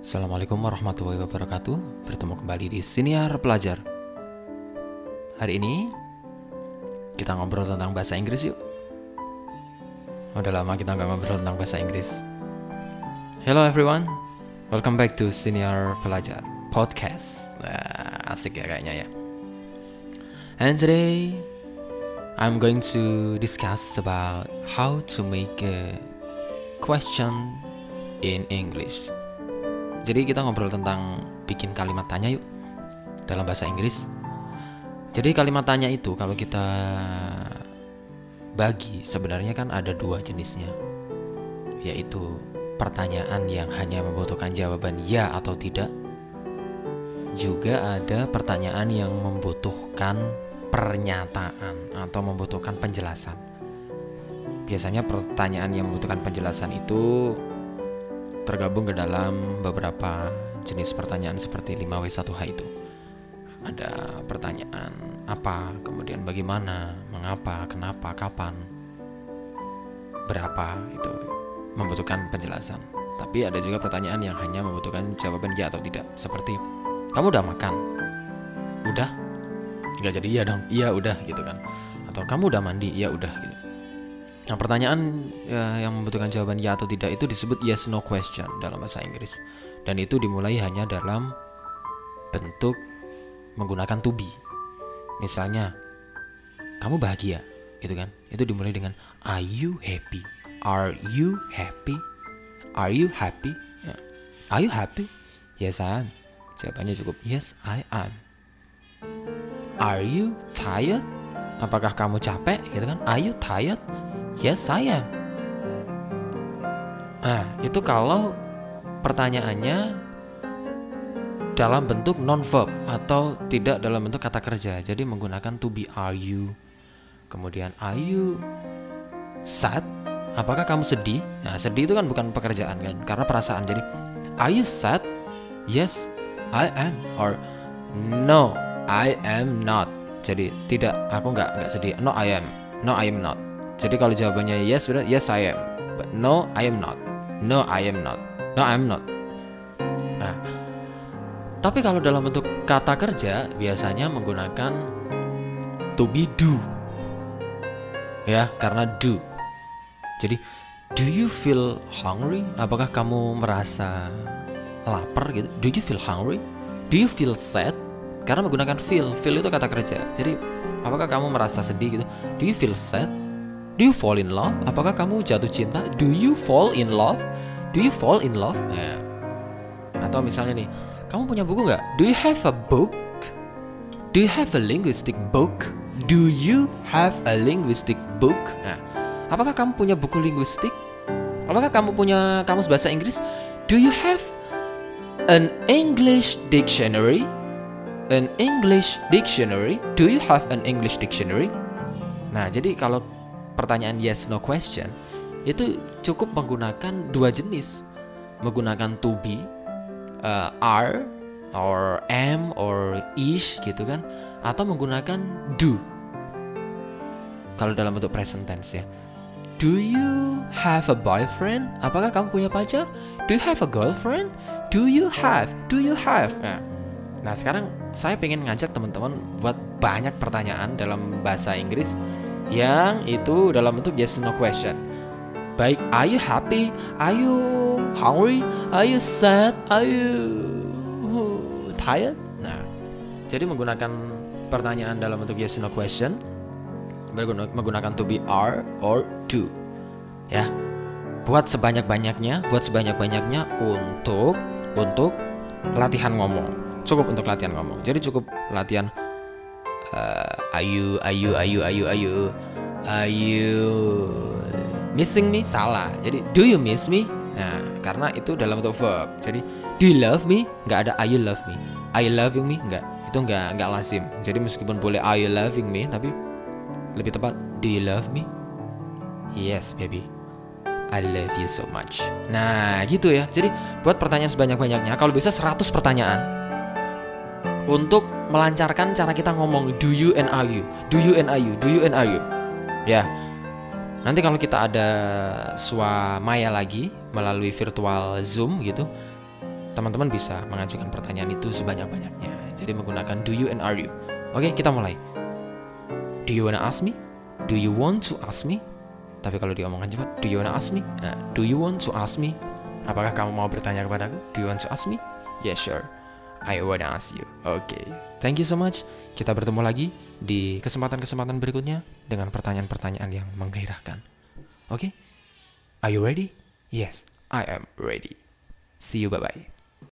Assalamualaikum warahmatullahi wabarakatuh. Bertemu kembali di Siniar Pelajar. Hari ini Kita ngobrol tentang bahasa Inggris yuk. Udah lama kita nggak ngobrol tentang bahasa Inggris. Hello everyone Welcome back to Siniar Pelajar Podcast. Nah, Asik ya kayaknya ya. And today I'm going to discuss about how to make a question in English. Jadi kita ngobrol tentang bikin kalimat tanya yuk dalam bahasa Inggris. Jadi kalimat tanya itu kalau kita bagi sebenarnya kan ada dua jenisnya. Yaitu pertanyaan yang hanya membutuhkan jawaban ya atau tidak. Juga ada pertanyaan yang membutuhkan pernyataan atau membutuhkan penjelasan. Biasanya pertanyaan yang membutuhkan penjelasan itu tergabung ke dalam beberapa jenis pertanyaan seperti 5W1H itu. Ada pertanyaan apa, kemudian bagaimana, mengapa, kenapa, kapan, berapa itu membutuhkan penjelasan. Tapi ada juga pertanyaan yang hanya membutuhkan jawaban ya atau tidak. Seperti kamu udah makan? Udah? nggak jadi iya dong iya udah gitu kan atau kamu udah mandi iya udah gitu nah pertanyaan ya, yang membutuhkan jawaban ya atau tidak itu disebut yes no question dalam bahasa Inggris dan itu dimulai hanya dalam bentuk menggunakan to be misalnya kamu bahagia gitu kan itu dimulai dengan are you happy are you happy are you happy ya. are you happy yes I am jawabannya cukup yes I am Are you tired? Apakah kamu capek? Gitu kan? Are you tired? Yes, I am. Nah, itu kalau pertanyaannya dalam bentuk non verb atau tidak dalam bentuk kata kerja. Jadi menggunakan to be are you. Kemudian are you sad? Apakah kamu sedih? Nah, sedih itu kan bukan pekerjaan kan, karena perasaan. Jadi are you sad? Yes, I am. Or no, I am not. Jadi tidak, aku nggak nggak sedih. No, I am. No, I am not. Jadi kalau jawabannya yes, berarti yes I am. But no, I am not. No, I am not. No, I am not. Nah, tapi kalau dalam bentuk kata kerja biasanya menggunakan to be do. Ya, karena do. Jadi, do you feel hungry? Apakah kamu merasa lapar gitu? Do you feel hungry? Do you feel sad? karena menggunakan feel feel itu kata kerja jadi apakah kamu merasa sedih gitu do you feel sad do you fall in love? Apakah kamu jatuh cinta? Do you fall in love? Do you fall in love? Nah. atau misalnya nih kamu punya buku nggak? Do you have a book? Do you have a linguistic book? Do you have a linguistic book? Nah apakah kamu punya buku linguistik? Apakah kamu punya kamus bahasa Inggris? Do you have an English dictionary? An English dictionary? Do you have an English dictionary? Nah, jadi kalau pertanyaan yes no question itu cukup menggunakan dua jenis. Menggunakan to be, uh, are, or am, or is gitu kan. Atau menggunakan do. Kalau dalam bentuk present tense ya. Do you have a boyfriend? Apakah kamu punya pacar? Do you have a girlfriend? Do you have? Do you have? Nah, nah sekarang saya pengen ngajak teman-teman buat banyak pertanyaan dalam bahasa Inggris yang itu dalam bentuk yes no question. Baik, are you happy? Are you hungry? Are you sad? Are you tired? Nah, jadi menggunakan pertanyaan dalam bentuk yes no question menggunakan to be are or do. Ya. Buat sebanyak-banyaknya, buat sebanyak-banyaknya untuk untuk latihan ngomong cukup untuk latihan ngomong jadi cukup latihan uh, ayu ayu ayu ayu ayu ayu missing me? Salah. Jadi do you miss me? Nah karena itu dalam bentuk verb. Jadi do you love me? Nggak ada are you love me? Are you loving me? Nggak. Itu nggak nggak lazim. Jadi meskipun boleh are you loving me? Tapi lebih tepat do you love me? Yes baby. I love you so much. Nah, gitu ya. Jadi, buat pertanyaan sebanyak-banyaknya, kalau bisa 100 pertanyaan untuk melancarkan cara kita ngomong do you and are you, do you and are you, do you and are you. Ya. Nanti kalau kita ada swamaya lagi melalui virtual Zoom gitu, teman-teman bisa mengajukan pertanyaan itu sebanyak-banyaknya. Jadi menggunakan do you and are you. Oke, kita mulai. Do you wanna ask me? Do you want to ask me? Tapi kalau diomongkan cepat, do you wanna ask me? Nah, do you want to ask me? Apakah kamu mau bertanya kepadaku? Do you want to ask me? Yeah, sure. I wanna ask you. Oke. Okay. Thank you so much. Kita bertemu lagi di kesempatan-kesempatan berikutnya dengan pertanyaan-pertanyaan yang menggairahkan. Oke? Okay? Are you ready? Yes, I am ready. See you, bye-bye.